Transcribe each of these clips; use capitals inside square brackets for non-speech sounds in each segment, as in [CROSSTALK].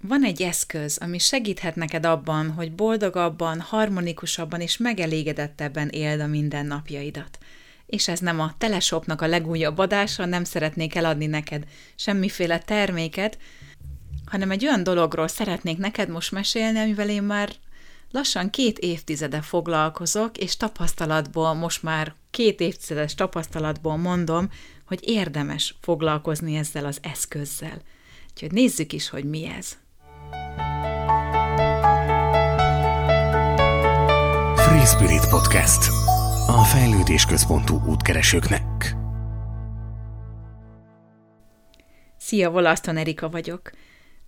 van egy eszköz, ami segíthet neked abban, hogy boldogabban, harmonikusabban és megelégedettebben éld a mindennapjaidat. És ez nem a Teleshopnak a legújabb adása, nem szeretnék eladni neked semmiféle terméket, hanem egy olyan dologról szeretnék neked most mesélni, amivel én már lassan két évtizede foglalkozok, és tapasztalatból, most már két évtizedes tapasztalatból mondom, hogy érdemes foglalkozni ezzel az eszközzel. Úgyhogy nézzük is, hogy mi ez. Free Spirit Podcast. A fejlődés központú útkeresőknek. Szia, Volaszton Erika vagyok,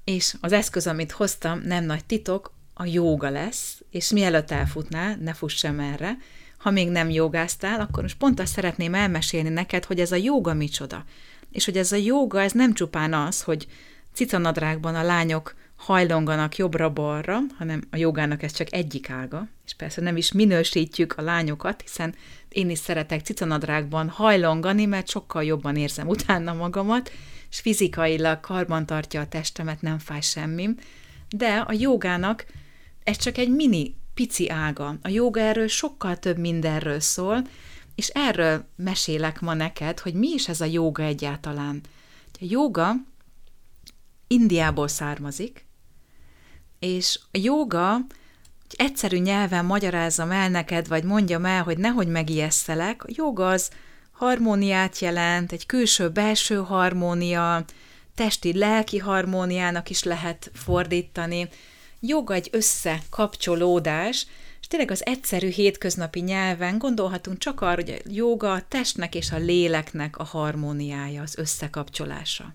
és az eszköz, amit hoztam, nem nagy titok, a jóga lesz, és mielőtt elfutnál, ne fuss sem erre, ha még nem jogáztál, akkor most pont azt szeretném elmesélni neked, hogy ez a jóga micsoda. És hogy ez a jóga, ez nem csupán az, hogy cicanadrágban a lányok hajlonganak jobbra-balra, hanem a jogának ez csak egyik ága, és persze nem is minősítjük a lányokat, hiszen én is szeretek cicanadrágban hajlongani, mert sokkal jobban érzem [LAUGHS] utána magamat, és fizikailag karban tartja a testemet, nem fáj semmi, de a jogának ez csak egy mini, pici ága. A joga erről sokkal több mindenről szól, és erről mesélek ma neked, hogy mi is ez a joga egyáltalán. A joga Indiából származik, és a joga, hogy egyszerű nyelven magyarázzam el neked, vagy mondjam el, hogy nehogy megijesztelek, a joga az harmóniát jelent, egy külső-belső harmónia, testi-lelki harmóniának is lehet fordítani. Joga egy összekapcsolódás, és tényleg az egyszerű hétköznapi nyelven gondolhatunk csak arra, hogy a joga a testnek és a léleknek a harmóniája, az összekapcsolása.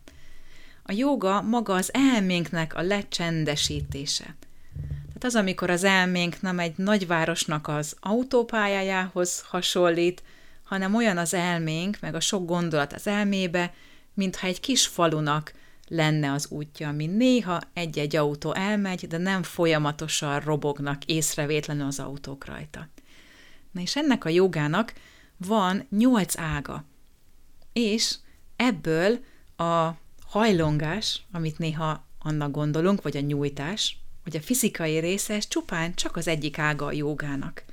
A joga maga az elménknek a lecsendesítése. Tehát az, amikor az elménk nem egy nagyvárosnak az autópályájához hasonlít, hanem olyan az elménk, meg a sok gondolat az elmébe, mintha egy kis falunak lenne az útja, ami néha egy-egy autó elmegy, de nem folyamatosan robognak észrevétlenül az autók rajta. Na és ennek a jogának van nyolc ága, és ebből a hajlongás, amit néha annak gondolunk, vagy a nyújtás, vagy a fizikai része, ez csupán csak az egyik ága a jogának.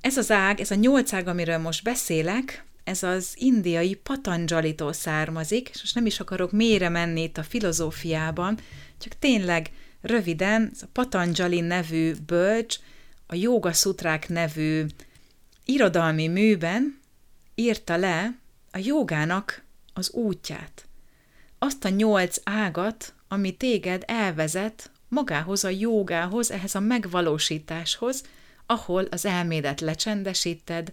Ez az ág, ez a nyolc ág, amiről most beszélek, ez az indiai Patanjalitól származik, és most nem is akarok mélyre menni itt a filozófiában, csak tényleg röviden, a Patanjali nevű bölcs, a Jóga Sutrák nevű irodalmi műben írta le a jogának az útját azt a nyolc ágat, ami téged elvezet magához a jogához, ehhez a megvalósításhoz, ahol az elmédet lecsendesíted,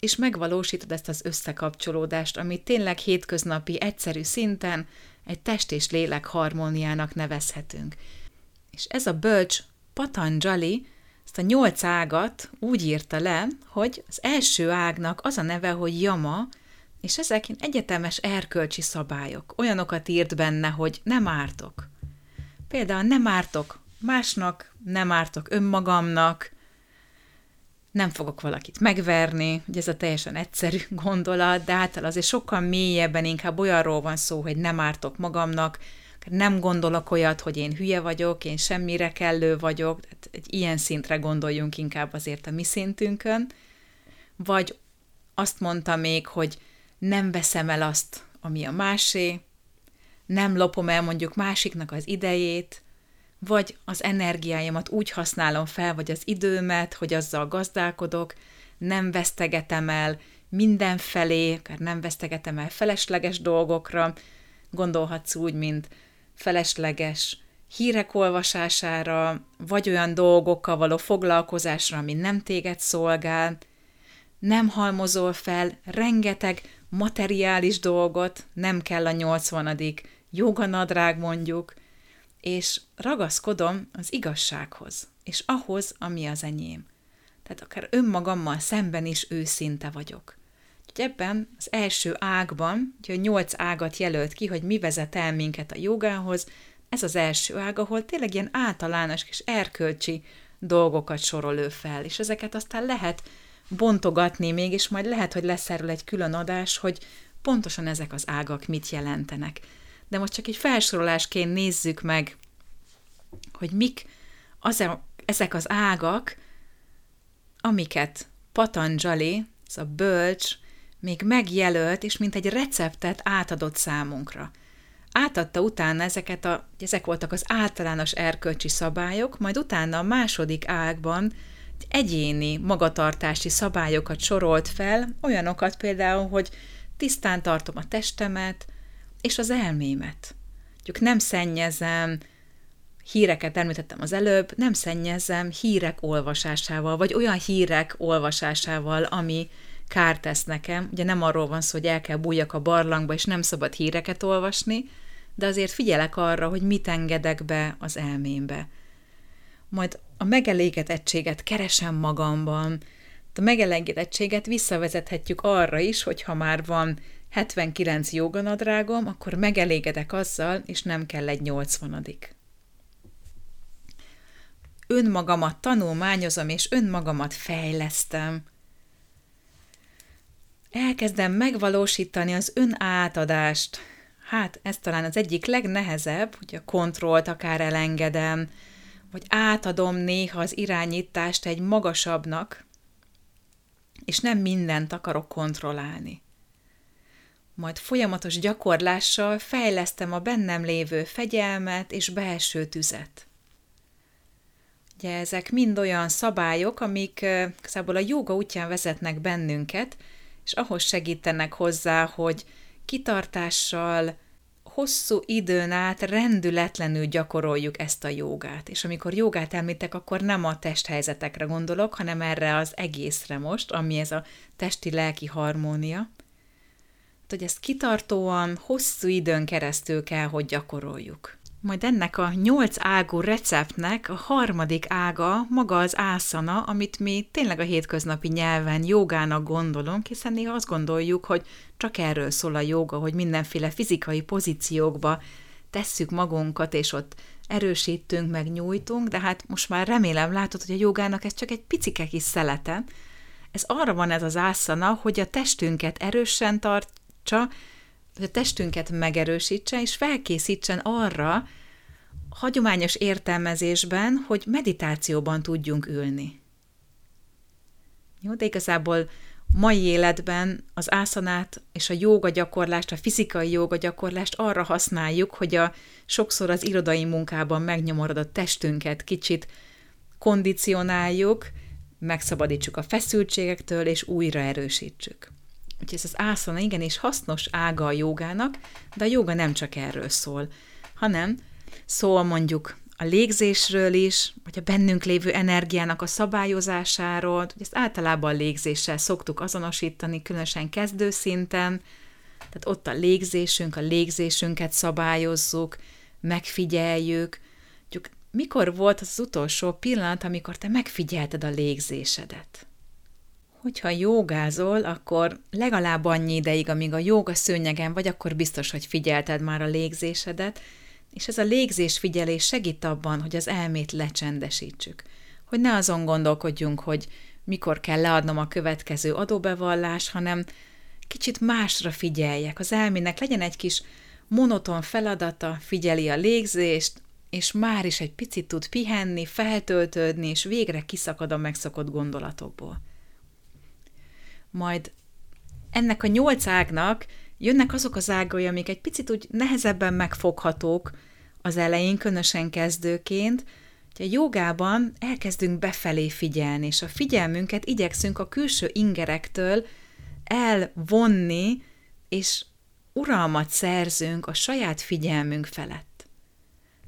és megvalósítod ezt az összekapcsolódást, amit tényleg hétköznapi, egyszerű szinten egy test és lélek harmóniának nevezhetünk. És ez a bölcs Patanjali ezt a nyolc ágat úgy írta le, hogy az első ágnak az a neve, hogy Yama, és ezek egyetemes erkölcsi szabályok. Olyanokat írt benne, hogy nem ártok. Például nem ártok másnak, nem ártok önmagamnak, nem fogok valakit megverni, ugye ez a teljesen egyszerű [LAUGHS] gondolat, de által azért sokkal mélyebben inkább olyanról van szó, hogy nem ártok magamnak, nem gondolok olyat, hogy én hülye vagyok, én semmire kellő vagyok, tehát egy ilyen szintre gondoljunk inkább azért a mi szintünkön, vagy azt mondta még, hogy nem veszem el azt, ami a másé, nem lopom el mondjuk másiknak az idejét, vagy az energiáimat úgy használom fel, vagy az időmet, hogy azzal gazdálkodok, nem vesztegetem el mindenfelé, akár nem vesztegetem el felesleges dolgokra, gondolhatsz úgy, mint felesleges hírek olvasására, vagy olyan dolgokkal való foglalkozásra, ami nem téged szolgál, nem halmozol fel rengeteg materiális dolgot, nem kell a 80. joganadrág mondjuk, és ragaszkodom az igazsághoz, és ahhoz, ami az enyém. Tehát akár önmagammal szemben is őszinte vagyok. Úgyhogy ebben az első ágban, hogy nyolc ágat jelölt ki, hogy mi vezet el minket a jogához, ez az első ág, ahol tényleg ilyen általános és erkölcsi dolgokat sorol ő fel, és ezeket aztán lehet bontogatni még, és majd lehet, hogy lesz erről egy külön adás, hogy pontosan ezek az ágak mit jelentenek. de most csak egy felsorolásként nézzük meg, hogy mik az ezek az ágak, amiket Patanjali, ez a bölcs, még megjelölt, és mint egy receptet átadott számunkra. Átadta utána ezeket a, ezek voltak az általános erkölcsi szabályok, majd utána a második ágban egyéni magatartási szabályokat sorolt fel, olyanokat például, hogy tisztán tartom a testemet és az elmémet. Mondjuk nem szennyezem, híreket említettem az előbb, nem szennyezem hírek olvasásával, vagy olyan hírek olvasásával, ami kárt tesz nekem. Ugye nem arról van szó, hogy el kell bújjak a barlangba, és nem szabad híreket olvasni, de azért figyelek arra, hogy mit engedek be az elmémbe. Majd a megelégedettséget keresem magamban. A megelégedettséget visszavezethetjük arra is, hogy ha már van 79 joganadrágom, akkor megelégedek azzal, és nem kell egy 80 Önmagamat tanulmányozom, és önmagamat fejlesztem. Elkezdem megvalósítani az önátadást. Hát ez talán az egyik legnehezebb, hogy a kontrollt akár elengedem, vagy átadom néha az irányítást egy magasabbnak, és nem mindent akarok kontrollálni. Majd folyamatos gyakorlással fejlesztem a bennem lévő fegyelmet és belső tüzet. Ugye ezek mind olyan szabályok, amik igazából a joga útján vezetnek bennünket, és ahhoz segítenek hozzá, hogy kitartással, hosszú időn át rendületlenül gyakoroljuk ezt a jogát. És amikor jogát említek, akkor nem a testhelyzetekre gondolok, hanem erre az egészre most, ami ez a testi-lelki harmónia. Hát, hogy ezt kitartóan, hosszú időn keresztül kell, hogy gyakoroljuk. Majd ennek a nyolc ágú receptnek a harmadik ága maga az ászana, amit mi tényleg a hétköznapi nyelven jogának gondolunk, hiszen néha azt gondoljuk, hogy csak erről szól a joga, hogy mindenféle fizikai pozíciókba tesszük magunkat, és ott erősítünk, meg nyújtunk, de hát most már remélem látod, hogy a jogának ez csak egy picike kis szelete. Ez arra van ez az ászana, hogy a testünket erősen tartsa, hogy a testünket megerősítse, és felkészítsen arra, hagyományos értelmezésben, hogy meditációban tudjunk ülni. Jó, de igazából mai életben az ászanát és a jóga gyakorlást, a fizikai jóga gyakorlást arra használjuk, hogy a sokszor az irodai munkában megnyomorodott testünket kicsit kondicionáljuk, megszabadítsuk a feszültségektől, és újra erősítsük. Úgyhogy ez az ászana igenis hasznos ága a jogának, de a joga nem csak erről szól, hanem szól mondjuk a légzésről is, vagy a bennünk lévő energiának a szabályozásáról, hogy ezt általában a légzéssel szoktuk azonosítani, különösen kezdőszinten, tehát ott a légzésünk, a légzésünket szabályozzuk, megfigyeljük. Mondjuk, mikor volt az, az utolsó pillanat, amikor te megfigyelted a légzésedet? Hogyha jogázol, akkor legalább annyi ideig, amíg a joga szőnyegen vagy, akkor biztos, hogy figyelted már a légzésedet, és ez a légzés figyelés segít abban, hogy az elmét lecsendesítsük. Hogy ne azon gondolkodjunk, hogy mikor kell leadnom a következő adóbevallás, hanem kicsit másra figyeljek. Az elmének legyen egy kis monoton feladata, figyeli a légzést, és már is egy picit tud pihenni, feltöltődni, és végre kiszakad a megszokott gondolatokból majd ennek a nyolc ágnak jönnek azok az ágai, amik egy picit úgy nehezebben megfoghatók az elején, különösen kezdőként, hogy a jogában elkezdünk befelé figyelni, és a figyelmünket igyekszünk a külső ingerektől elvonni, és uralmat szerzünk a saját figyelmünk felett.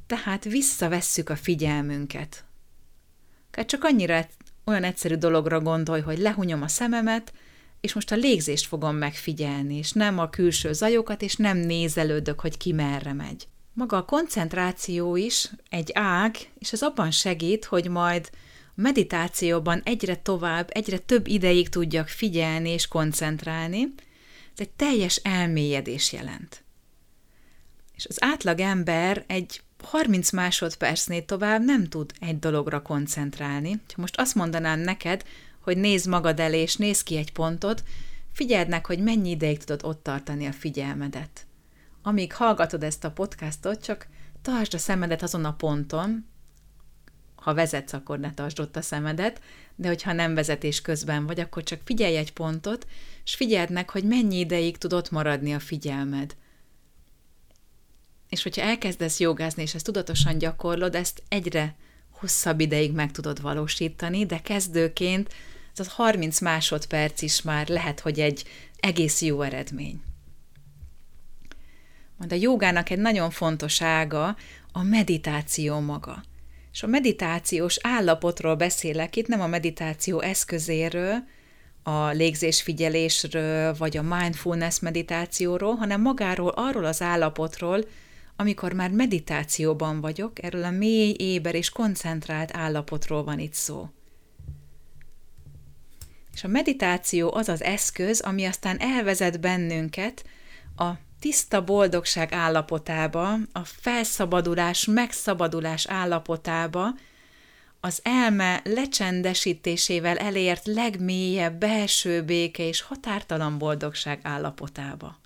Tehát visszavesszük a figyelmünket. Csak annyira olyan egyszerű dologra gondolj, hogy lehunyom a szememet, és most a légzést fogom megfigyelni, és nem a külső zajokat, és nem nézelődök, hogy ki merre megy. Maga a koncentráció is egy ág, és ez abban segít, hogy majd meditációban egyre tovább, egyre több ideig tudjak figyelni és koncentrálni. Ez egy teljes elmélyedés jelent. És az átlag ember egy 30 másodpercnél tovább nem tud egy dologra koncentrálni. Ha most azt mondanám neked, hogy nézd magad elé, és nézd ki egy pontot, figyeld meg, hogy mennyi ideig tudod ott tartani a figyelmedet. amíg hallgatod ezt a podcastot, csak tartsd a szemedet azon a ponton, ha vezetsz, akkor ne tartsd ott a szemedet, de hogyha nem vezetés közben vagy, akkor csak figyelj egy pontot, és figyeld meg, hogy mennyi ideig tud ott maradni a figyelmed. És hogyha elkezdesz jogázni, és ezt tudatosan gyakorlod, ezt egyre hosszabb ideig meg tudod valósítani, de kezdőként ez a 30 másodperc is már lehet, hogy egy egész jó eredmény. Majd a jogának egy nagyon fontos ága a meditáció maga. És a meditációs állapotról beszélek itt, nem a meditáció eszközéről, a légzésfigyelésről, vagy a mindfulness meditációról, hanem magáról, arról az állapotról, amikor már meditációban vagyok, erről a mély, éber és koncentrált állapotról van itt szó. És a meditáció az az eszköz, ami aztán elvezet bennünket a tiszta boldogság állapotába, a felszabadulás, megszabadulás állapotába, az elme lecsendesítésével elért legmélyebb belső béke és határtalan boldogság állapotába.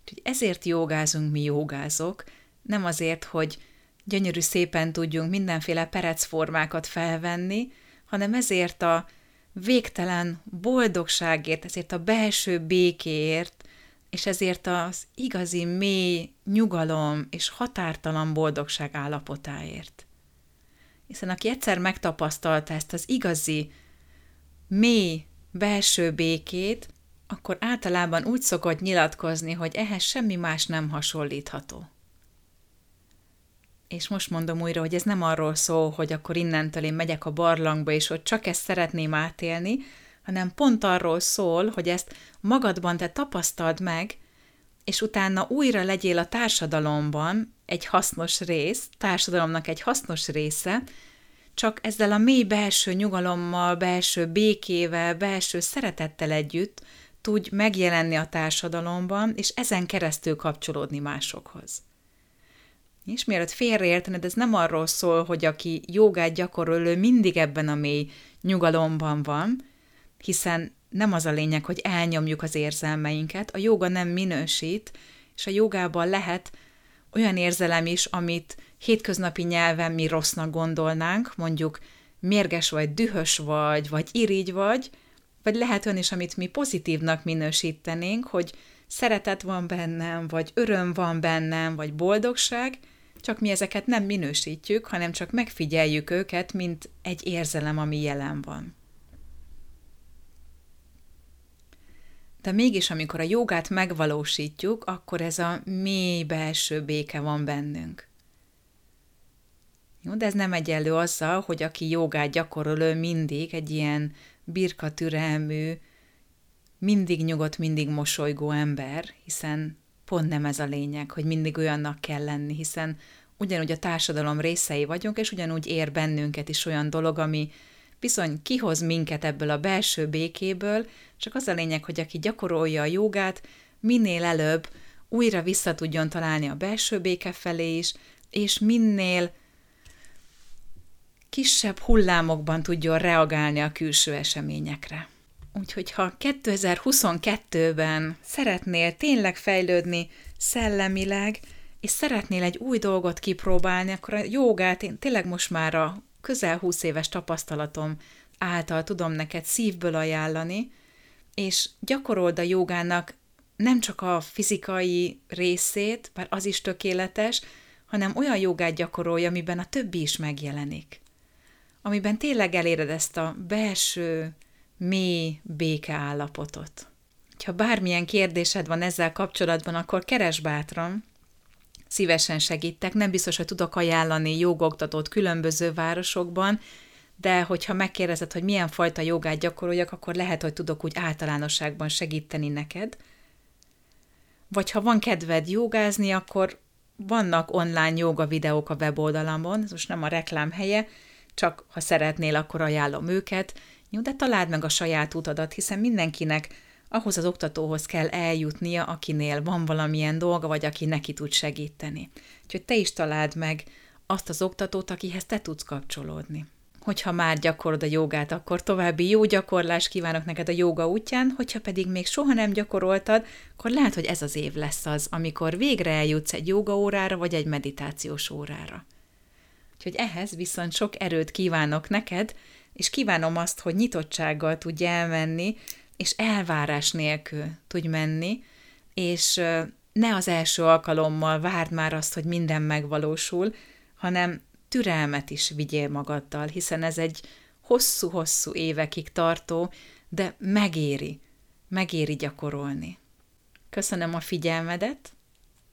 Úgyhogy ezért jogázunk mi jogázok, nem azért, hogy gyönyörű szépen tudjunk mindenféle perecformákat felvenni, hanem ezért a végtelen boldogságért, ezért a belső békéért, és ezért az igazi mély nyugalom és határtalan boldogság állapotáért. Hiszen aki egyszer megtapasztalta ezt az igazi, mély belső békét, akkor általában úgy szokott nyilatkozni, hogy ehhez semmi más nem hasonlítható. És most mondom újra, hogy ez nem arról szól, hogy akkor innentől én megyek a barlangba, és hogy csak ezt szeretném átélni, hanem pont arról szól, hogy ezt magadban te tapasztald meg, és utána újra legyél a társadalomban egy hasznos rész, társadalomnak egy hasznos része, csak ezzel a mély belső nyugalommal, belső békével, belső szeretettel együtt tudj megjelenni a társadalomban, és ezen keresztül kapcsolódni másokhoz. És mielőtt félreértened, ez nem arról szól, hogy aki jogát gyakorol, ő mindig ebben a mély nyugalomban van, hiszen nem az a lényeg, hogy elnyomjuk az érzelmeinket, a joga nem minősít, és a jogában lehet olyan érzelem is, amit hétköznapi nyelven mi rossznak gondolnánk, mondjuk mérges vagy, dühös vagy, vagy irigy vagy, vagy lehet olyan is, amit mi pozitívnak minősítenénk, hogy szeretet van bennem, vagy öröm van bennem, vagy boldogság, csak mi ezeket nem minősítjük, hanem csak megfigyeljük őket, mint egy érzelem, ami jelen van. De mégis, amikor a jogát megvalósítjuk, akkor ez a mély belső béke van bennünk. Jó, de ez nem egyenlő azzal, hogy aki jogát gyakorol, ő mindig egy ilyen birka türelmű, mindig nyugodt, mindig mosolygó ember, hiszen pont nem ez a lényeg, hogy mindig olyannak kell lenni, hiszen ugyanúgy a társadalom részei vagyunk, és ugyanúgy ér bennünket is olyan dolog, ami bizony kihoz minket ebből a belső békéből, csak az a lényeg, hogy aki gyakorolja a jogát, minél előbb újra vissza tudjon találni a belső béke felé is, és minél kisebb hullámokban tudjon reagálni a külső eseményekre. Úgyhogy ha 2022-ben szeretnél tényleg fejlődni szellemileg, és szeretnél egy új dolgot kipróbálni, akkor a jogát én tényleg most már a közel 20 éves tapasztalatom által tudom neked szívből ajánlani, és gyakorold a jogának nem csak a fizikai részét, bár az is tökéletes, hanem olyan jogát gyakorolja, amiben a többi is megjelenik. Amiben tényleg eléred ezt a belső, mély béke állapotot. Ha bármilyen kérdésed van ezzel kapcsolatban, akkor keres bátran, szívesen segítek. Nem biztos, hogy tudok ajánlani jogoktatót különböző városokban, de hogyha megkérdezed, hogy milyen fajta jogát gyakoroljak, akkor lehet, hogy tudok úgy általánosságban segíteni neked. Vagy ha van kedved jogázni, akkor vannak online joga videók a weboldalamon, ez most nem a reklám helye, csak ha szeretnél, akkor ajánlom őket. Jó, de találd meg a saját utadat, hiszen mindenkinek ahhoz az oktatóhoz kell eljutnia, akinél van valamilyen dolga, vagy aki neki tud segíteni. Úgyhogy te is találd meg azt az oktatót, akihez te tudsz kapcsolódni. hogyha már gyakorod a jogát, akkor további jó gyakorlás kívánok neked a joga útján, hogyha pedig még soha nem gyakoroltad, akkor lehet, hogy ez az év lesz az, amikor végre eljutsz egy joga órára, vagy egy meditációs órára. Úgyhogy ehhez viszont sok erőt kívánok neked, és kívánom azt, hogy nyitottsággal tudj elmenni, és elvárás nélkül tudj menni, és ne az első alkalommal várd már azt, hogy minden megvalósul, hanem türelmet is vigyél magaddal, hiszen ez egy hosszú-hosszú évekig tartó, de megéri, megéri gyakorolni. Köszönöm a figyelmedet,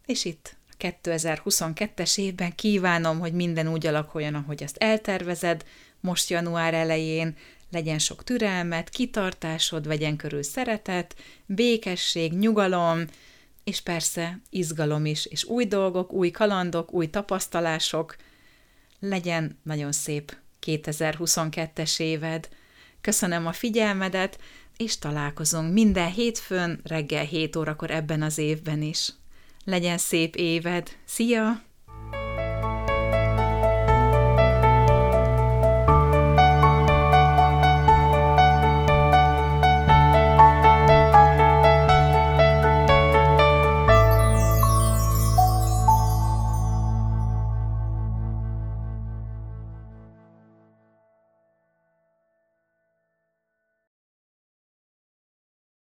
és itt a 2022-es évben kívánom, hogy minden úgy alakuljon, ahogy azt eltervezed, most január elején, legyen sok türelmet, kitartásod, vegyen körül szeretet, békesség, nyugalom, és persze izgalom is, és új dolgok, új kalandok, új tapasztalások. Legyen nagyon szép 2022-es éved. Köszönöm a figyelmedet, és találkozunk minden hétfőn reggel 7 órakor ebben az évben is. Legyen szép éved! Szia!